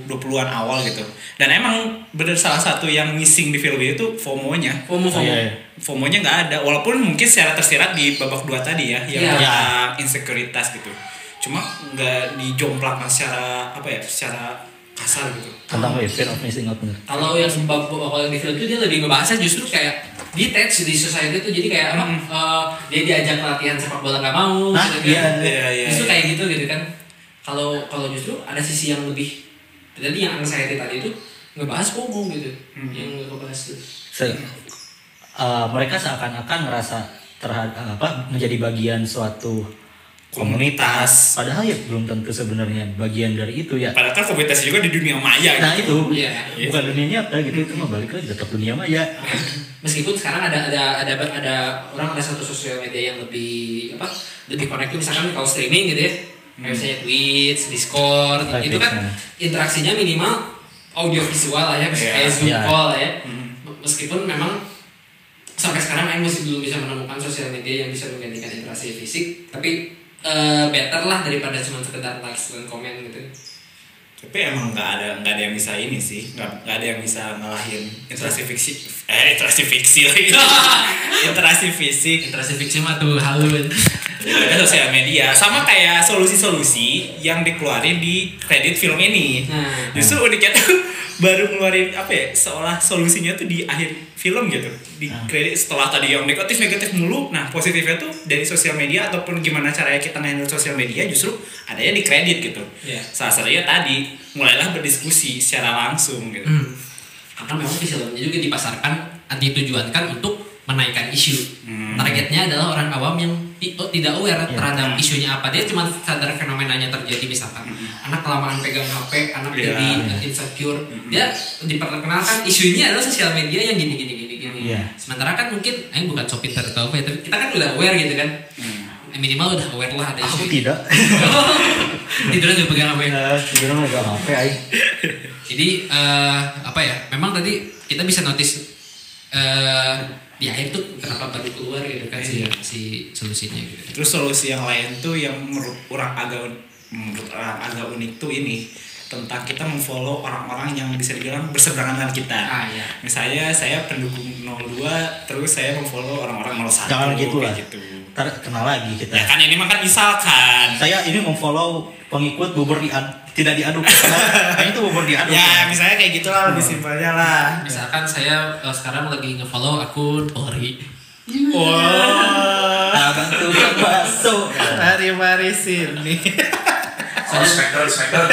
20-an awal gitu. Dan emang bener salah satu yang missing di film itu FOMO-nya. FOMO Oh, FOMO iya, iya. FOMO-nya nggak ada walaupun mungkin secara tersirat di babak dua tadi ya yang Iya. tentang insekuritas gitu. Cuma nggak dijomplakkan secara apa ya secara kasar gitu. Tentang web fear of missing out bener. kalau yang bab kalau yang di film itu dia lebih ngebahasnya justru kayak detach di society itu jadi kayak apa eh, dia diajak latihan sepak bola nggak mau Nah, gitu iya, kan iya, iya, justru iya. kayak gitu gitu kan. Kalau kalau justru ada sisi yang lebih tadi yang anxiety tadi itu ngebahas FOMO gitu. Yang ngebahas tuh. Se- eh, mereka seakan-akan ngerasa terhadap apa menjadi bagian suatu Komunitas. Padahal ya belum tentu sebenarnya bagian dari itu ya. Padahal kan komunitas juga di dunia maya Nah gitu. itu Iya. bukan dunia nyata gitu itu mah balik lagi tetap dunia maya. meskipun sekarang ada ada ada ada orang ada satu sosial media yang lebih apa lebih connect misalkan kalau streaming gitu ya kayak misalnya Twitch, Discord Live itu kan Twitch, interaksinya minimal audio visual lah ya kayak Zoom Iya. call lah ya meskipun memang sampai sekarang Aing masih belum bisa menemukan sosial media yang bisa menggantikan interaksi fisik tapi eh, better lah daripada cuma sekedar likes dan komen gitu. Tapi emang nggak ada nggak ada yang bisa ini sih, nggak nggak ada yang bisa ngalahin interaksi fiksi, eh interaksi fiksi lagi, interaksi fisik interaksi fiksi mah tuh halun Ada sosial media. Sama kayak solusi-solusi yang dikeluarin di kredit film ini. Nah. Justru uniknya tuh baru ngeluarin apa ya seolah solusinya tuh di akhir film gitu. Di kredit setelah tadi yang negatif negatif mulu. Nah positifnya tuh dari sosial media ataupun gimana caranya kita handle sosial media justru adanya di kredit gitu. Iya. salah satunya tadi mulailah berdiskusi secara langsung gitu. Hmm. Karena memang filmnya juga dipasarkan ditujuankan untuk menaikkan isu. Hmm. Targetnya adalah orang awam yang oh, tidak aware Iya. terhadap isunya apa. Dia cuma sadar fenomenanya terjadi misalkan anak kelamaan pegang HP, anak Hmm. Iya. jadi insecure. Dia diperkenalkan isunya adalah sosial media yang gini gini gini gini. Iya. Sementara kan mungkin eh bukan pintar atau apa ya, tapi kita kan udah aware gitu kan. Eh, Minimal udah aware lah ada Aku isu. tidak. Tidurnya juga pegang HP. Eh, Sebenarnya nggak apa aing. Jadi eh, apa ya? Memang tadi kita bisa notice eh di akhir tuh kenapa baru keluar gitu kan si, Iya. si solusinya gitu. Terus solusi yang lain tuh yang menurut orang agak menurut orang agak unik tuh ini tentang kita memfollow orang-orang yang bisa dibilang berseberangan dengan kita. Ah iya. Misalnya saya pendukung 02 terus saya memfollow orang-orang 01 Jangan gitu lah. gitu. Ntar kenal lagi kita. Ya kan ini mah kan misalkan. Saya ini memfollow pengikut bubur diad tidak diaduk. Karena itu bubur diaduk. Ya misalnya kayak gitu lah lebih simpelnya lah. Misalkan saya eh, sekarang lagi nge-follow akun Polri. Wah. Abang tukang bakso. Mari mari sini. Oh, Spectre, Spectre.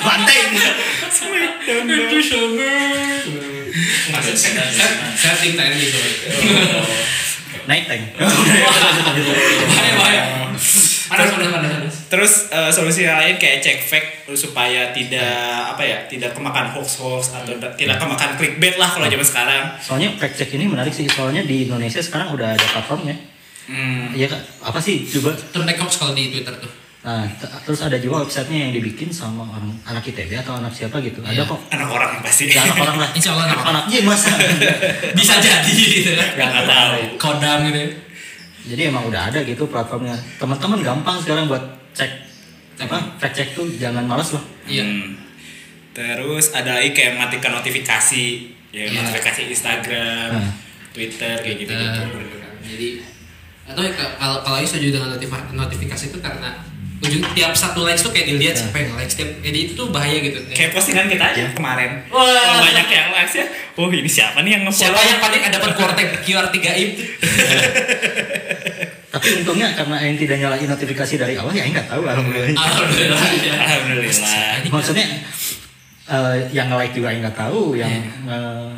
Bantai ini. Maksud saya, saya, tim TNI gitu. Naik tank. Bahaya bahaya. Panas. Terus eh, solusi yang lain kayak cek fact supaya tidak apa ya tidak kemakan hoax hoax atau da- tidak kemakan clickbait lah kalau zaman sekarang. Soalnya fact check ini menarik sih. Soalnya di Indonesia sekarang udah ada platformnya. Hmm. Iya kak. Apa sih coba? Hoax kalau di Twitter tuh. Nah, terus ada juga websitenya yang dibikin sama orang anak ITB atau anak siapa gitu. Ada Iya. kok. Anak orang yang pasti. Ya, anak orang lah. Insya Allah anak orang. James. Bisa jadi gitu kan. Yang nggak tahu. Kodam gitu. Jadi emang udah ada gitu platformnya. Teman-teman gampang sekarang buat cek apa fact check tuh jangan males loh. Iya. Hmm. Terus ada lagi kayak matikan notifikasi, ya Iya. notifikasi Instagram, Hmm. Twitter kayak gitu Twitter, gitu. gitu kan. Jadi atau ya, kalau kalau setuju dengan notifikasi itu karena ujung tiap satu likes tuh kayak dilihat siapa yang likes tiap jadi itu tuh bahaya gitu. Kayak postingan kita aja kemarin. Wah. Kalau banyak yang likes ya. Oh ini siapa nih yang nge-follow? Siapa yang paling dapat QR QR 3 im? Tapi untungnya karena yang tidak nyalain notifikasi dari awal ya Aing nggak tahu alhamdulillah. Alhamdulillah. ya. Alhamdulillah. Maksudnya eh, yang nge-like juga Aing nggak tahu, yang eh,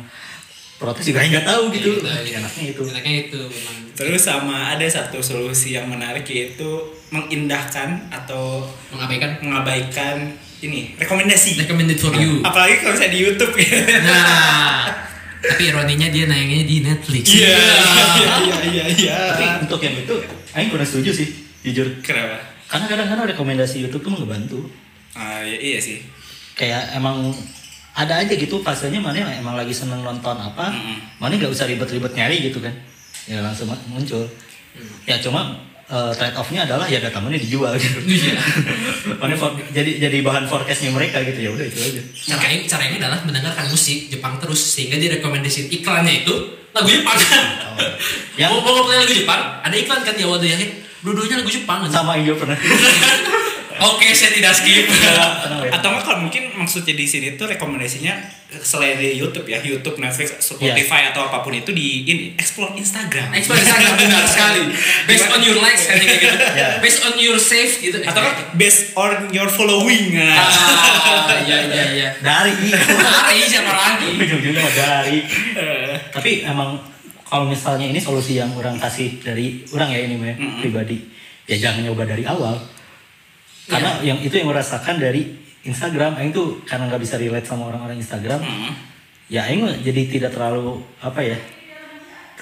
protes juga nggak tahu gitu. Iya, Enaknya itu. Enaknya itu memang. Terus sama ada satu solusi yang menarik yaitu mengindahkan atau mengabaikan mengabaikan ini rekomendasi. recommended for you. Apalagi kalau misalnya di YouTube ya. Nah, tapi ironinya dia nayangnya di Netflix. Iya, iya, iya, iya. Tapi untuk yang itu Aing kurang setuju sih, jujur. Kenapa? Karena kadang-kadang rekomendasi YouTube tuh ngebantu. Ah, iya, iya sih. Kayak emang ada aja gitu fasenya mana yang emang lagi seneng nonton apa, Mm-mm. mana nggak usah ribet-ribet nyari gitu kan, ya langsung muncul. Ya cuma eh, trade off-nya adalah ya data mana dijual gitu. Iya. Mana for- jadi jadi bahan forecastnya mereka gitu ya udah itu aja. Cara ini, cara ini adalah mendengarkan musik Jepang terus sehingga direkomendasi iklannya itu lagu Jepang. Yang- mau mau lagu Jepang, ada iklan kan di awal dia dua-duanya lagu Jepang. Sama Indo pernah. Oke, saya tidak skip. Tenang ya. Atau nggak kalau mungkin maksudnya di sini tuh rekomendasinya selain di YouTube ya, YouTube, Netflix, Spotify atau apa pun itu di ini explore Instagram. Explore Instagram benar sekali. Based on your likes kan kayak gitu. Ya. Based on your save gitu. Atau kan based on your following. Nah. Ah, iya iya iya. Dari Hari siapa lagi? ujung-ujungnya dari. Eh, Tapi emang kalau misalnya ini solusi yang orang kasih dari orang ya ini mah pribadi ya jangan nyoba dari awal karena yang itu yang merasakan dari Instagram Aing tuh karena nggak bisa relate sama orang-orang Instagram ya Aing jadi tidak terlalu apa ya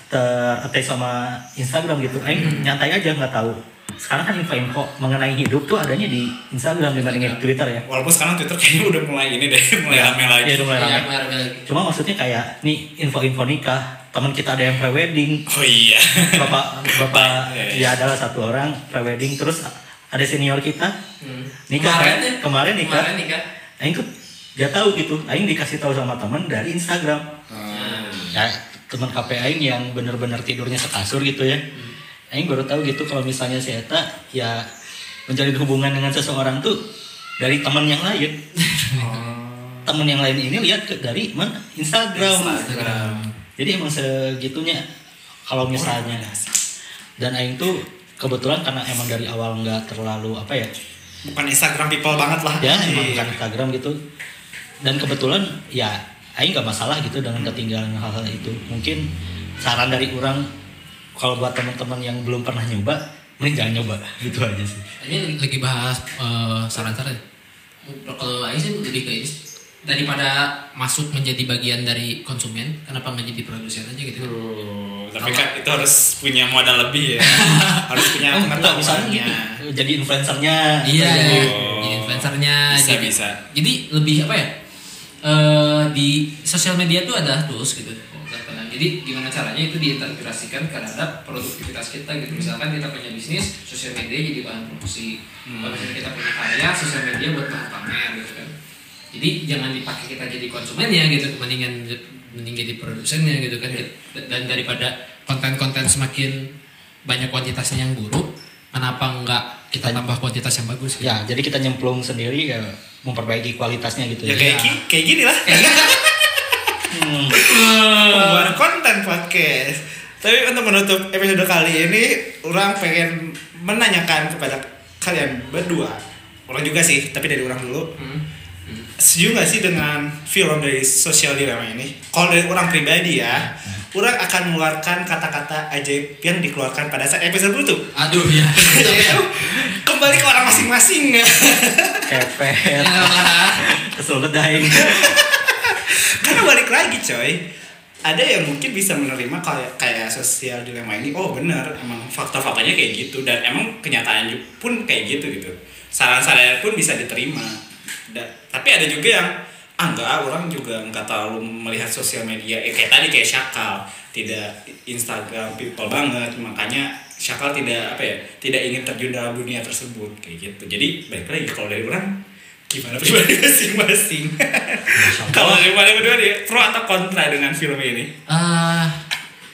ter sama Instagram gitu Aing nyantai aja nggak tahu sekarang kan info-info mengenai hidup tuh adanya di Instagram dibandingin Twitter ya Walaupun sekarang Twitter kayaknya udah mulai ini deh, mulai rame lagi. Iya, mulai Iya, rame. mulai rame lagi. Cuma maksudnya kayak nih info-info nikah, teman kita ada yang prewedding, Oh iya. bapak bapak Iya, iya. ya adalah satu orang prewedding, terus ada senior kita. Hmm. nikah Kemarin kan? ya? kemarin nikah, Kemarin nikah. Aing tuh dia tahu gitu, Aing dikasih tahu sama teman dari Instagram, ya teman KP Aing yang bener-bener tidurnya sekasur gitu ya, Aing baru tahu gitu kalau misalnya si Eta ya menjalin hubungan dengan seseorang tuh dari teman yang lain. temen yang lain ini lihat ke dari mana? Instagram. Jadi emang segitunya. Kalau misalnya. Dan Aing tuh kebetulan karena emang dari awal nggak terlalu apa ya Bukan Instagram people banget lah. ya emang Iya. bukan Instagram gitu dan kebetulan ya Aing nggak masalah gitu dengan ketinggalan hal-hal itu mungkin saran dari orang kalau buat teman-teman yang belum pernah nyoba mending jangan nyoba gitu aja sih Ini lagi bahas eh, saran-saran. Kalau Aing sih lebih ke ini daripada masuk menjadi bagian dari konsumen, kenapa nggak jadi produsen aja gitu? Aduh, tapi kan itu harus punya modal lebih ya. harus punya Oh, enggak, misalnya pengetahuannya. gitu jadi influencernya Iya, gitu. jadi, Oh. jadi influencernya. Bisa, jadi, bisa. Jadi lebih apa ya? eh di sosial media tuh ada tools gitu. Jadi gimana caranya itu diintegrasikan ke terhadap produktivitas kita gitu. Misalkan kita punya bisnis, sosial media jadi bahan promosi. Kalau misalnya kita punya karya, sosial media buat bahan pamer gitu kan. Jadi jangan dipakai kita jadi konsumennya gitu, mendingan mending jadi produsennya gitu kan. Dan daripada konten-konten semakin banyak kuantitasnya yang buruk, kenapa enggak kita tambah kuantitas yang bagus gitu? ya jadi kita nyemplung sendiri ya memperbaiki kualitasnya gitu Ya ya, kayak ki- kayak gini lah. Hmm. Pembuat konten podcast. Tapi untuk menutup episode kali ini, orang pengen menanyakan kepada kalian berdua. Orang juga sih, tapi dari orang dulu. Hmm. Setuju gak sih dengan film dari sosial dilema ini? Kalau dari orang pribadi ya, orang akan mengeluarkan kata-kata ajaib yang dikeluarkan pada saat episode itu. Aduh ya. Kembali ke orang masing-masing. kepet kesel bedain Karena balik lagi coy ada yang mungkin bisa menerima kayak kayak sosial dilema ini oh bener emang fakta-faktanya kayak gitu dan emang kenyataan pun kayak gitu gitu saran-saran pun bisa diterima Da- tapi ada juga yang ah enggak orang juga nggak terlalu melihat sosial media. Eh, kayak tadi kayak Syakal. Tidak Instagram people banget makanya Syakal tidak apa ya tidak ingin terjun dalam dunia tersebut kayak gitu. Jadi baik lagi kalau dari orang gimana pribadi masing-masing? Kalau dari mana berdua dia pro atau kontra dengan film ini? Ah,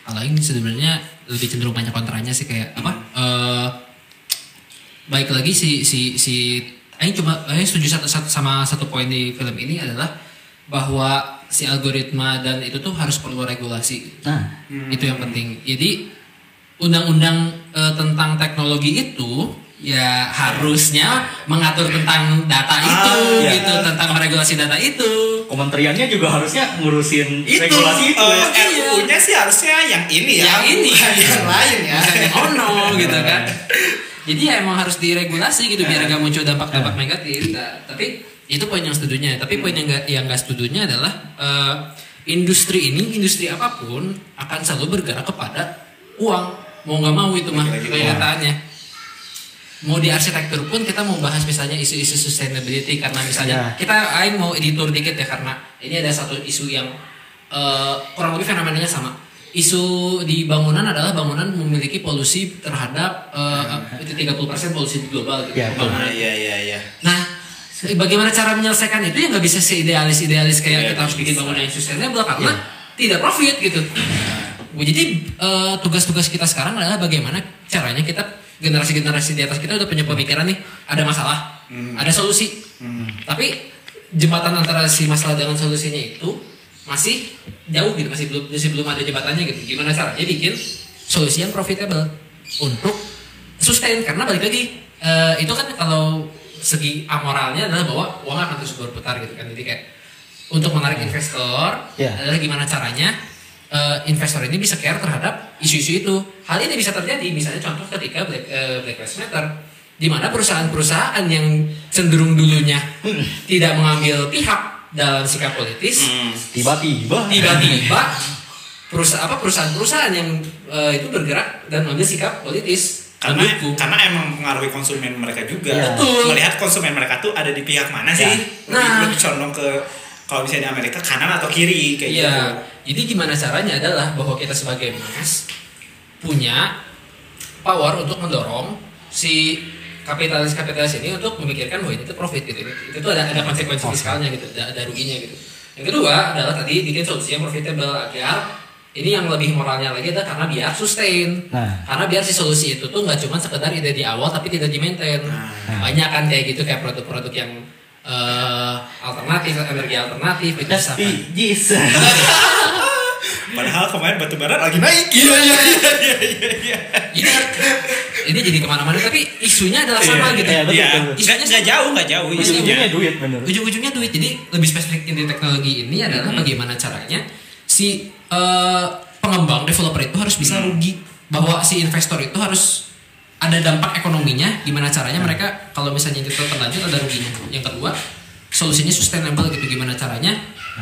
kalau ini sebenarnya lebih cenderung banyak kontranya sih kayak apa? Eh baik lagi si si si Aing cuma Aing setuju satu, satu sama satu poin di film ini adalah bahwa si algoritma dan itu tuh harus perlu regulasi. nah Itu yang penting. Jadi undang-undang eh, tentang teknologi itu ya harusnya mengatur tentang data itu Ah, iya. gitu, tentang meregulasi data itu. kementeriannya juga harusnya ngurusin Itu. regulasi itu Oh, ya. Iya. RUU-nya sih harusnya yang ini ya, yang ini bukan yang lain ya. bukan yang ono gitu kan jadi ya emang harus diregulasi gitu biar gak muncul dampak-dampak negatif. Nah, tapi itu poin yang setujunya. Tapi poin yang gak yang gak setujunya adalah eh, industri ini industri apa pun akan selalu bergerak kepada uang. Mau nggak mau itu mah kenyataannya. Mau di arsitektur pun kita mau bahas misalnya isu-isu sustainability karena misalnya Ya. kita aing mau editor dikit ya karena ini ada satu isu yang eh, kurang lebih fenomenanya sama isu di bangunan adalah bangunan memiliki polusi terhadap eh, itu 30% polusi global gitu Ya, bangunan. iya iya iya. Nah, bagaimana cara menyelesaikan itu yang nggak bisa seidealis-idealis kayak Iya, kita harus bikin bisa. bangunan yang sustainable karena tidak profit gitu. Jadi eh, tugas-tugas kita sekarang adalah bagaimana caranya kita generasi-generasi di atas kita udah punya pemikiran nih ada masalah, ada solusi. Tapi jembatan antara si masalah dengan solusinya itu masih jauh gitu, masih belum masih belum ada jembatannya gitu. Gimana caranya bikin solusi yang profitable untuk sustain karena balik lagi eh, itu kan kalau segi amoralnya adalah bahwa uang akan terus berputar gitu kan jadi kayak untuk menarik investor Ya. adalah gimana caranya eh, investor ini bisa care terhadap isu-isu itu. Hal ini bisa terjadi misalnya contoh ketika Black, eh, Black Lives Matter di mana perusahaan-perusahaan yang cenderung dulunya tidak mengambil pihak dalam sikap politis Tiba-tiba. tiba-tiba perusahaan apa perusahaan-perusahaan yang eh, itu bergerak dan mengambil sikap politis karena mendukung. karena emang mengaruhi konsumen mereka juga Iya. Betul. melihat konsumen mereka tuh ada di pihak mana sih Ya. lebih, Nah. lebih condong ke kalau misalnya di Amerika kanan atau kiri kayak Iya, gitu jadi gimana caranya adalah bahwa kita sebagai mas punya power untuk mendorong si kapitalis-kapitalis ini untuk memikirkan bahwa ini tuh profit gitu. Itu tuh ada ada konsekuensi fiskalnya gitu, ada, ada ruginya gitu. Yang kedua adalah tadi bikin solusi yang profitable agar ini yang lebih moralnya lagi adalah karena biar sustain. Nah. Karena biar si solusi itu tuh nggak cuma sekedar ide di awal tapi tidak di maintain. Banyak kan kayak gitu kayak produk-produk yang eh, alternatif, energi alternatif itu bisa kan. SDGs. Padahal kemarin batu bara lagi naik. Iya iya iya. Iya ini ini jadi ke mana-mana tapi isunya adalah sama Iya, gitu. iya, betul, Iya, betul. nggak jauh nggak jauh Ujung-ujungnya isunya. duit bener. ujung-ujungnya duit. Jadi lebih spesifik di teknologi ini adalah bagaimana caranya si eh, pengembang developer itu harus bisa rugi. Bahwa si investor itu harus ada dampak ekonominya gimana caranya mereka kalau misalnya itu tetap lanjut ada ruginya. Yang kedua solusinya sustainable gitu gimana caranya.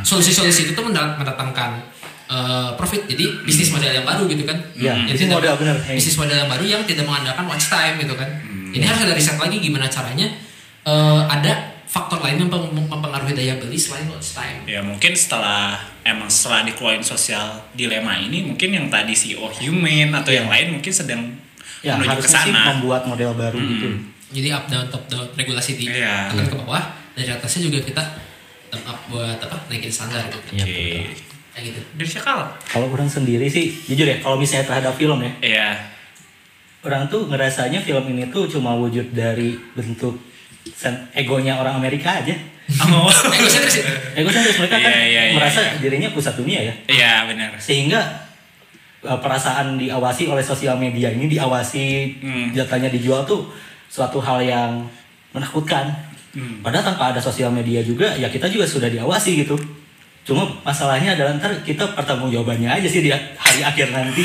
Solusi-solusi itu tuh mendat- mendatangkan eh, profit. Jadi bisnis model yang baru gitu kan. Yang bisnis model bener. bisnis model yang baru yang tidak mengandalkan watch time gitu kan. Ini harus ada riset lagi gimana caranya eh, ada faktor lain yang mem- mempengaruhi daya beli selain watch time. Ya mungkin setelah emang setelah dikeluarin sosial dilema ini mungkin yang tadi CEO human atau yang lain mungkin sedang Ya, menuju ke sana. membuat model baru gitu. jadi up down top down regulasi di Iya. akan ke bawah dari atasnya juga kita up buat apa naikin standar gitu Iya, Oke. Kayak gitu dari Syakal Kalau orang sendiri sih, jujur ya, kalau misalnya terhadap film ya, Iya. orang tuh ngerasanya film ini tuh cuma wujud dari bentuk egonya orang Amerika aja. Oh. egosentris ya? Egosentris mereka kan Iya, iya, iya, merasa iya. dirinya pusat dunia ya. Iya benar. Sehingga uh, perasaan diawasi oleh sosial media ini diawasi Hmm. datanya dijual tuh suatu hal yang menakutkan. Hmm. Padahal tanpa ada sosial media juga ya kita juga sudah diawasi gitu. Cuma masalahnya adalah ntar kita pertanggung jawabannya aja sih di hari akhir nanti.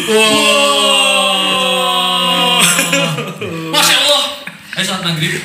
masya allah. Ayo sholat maghrib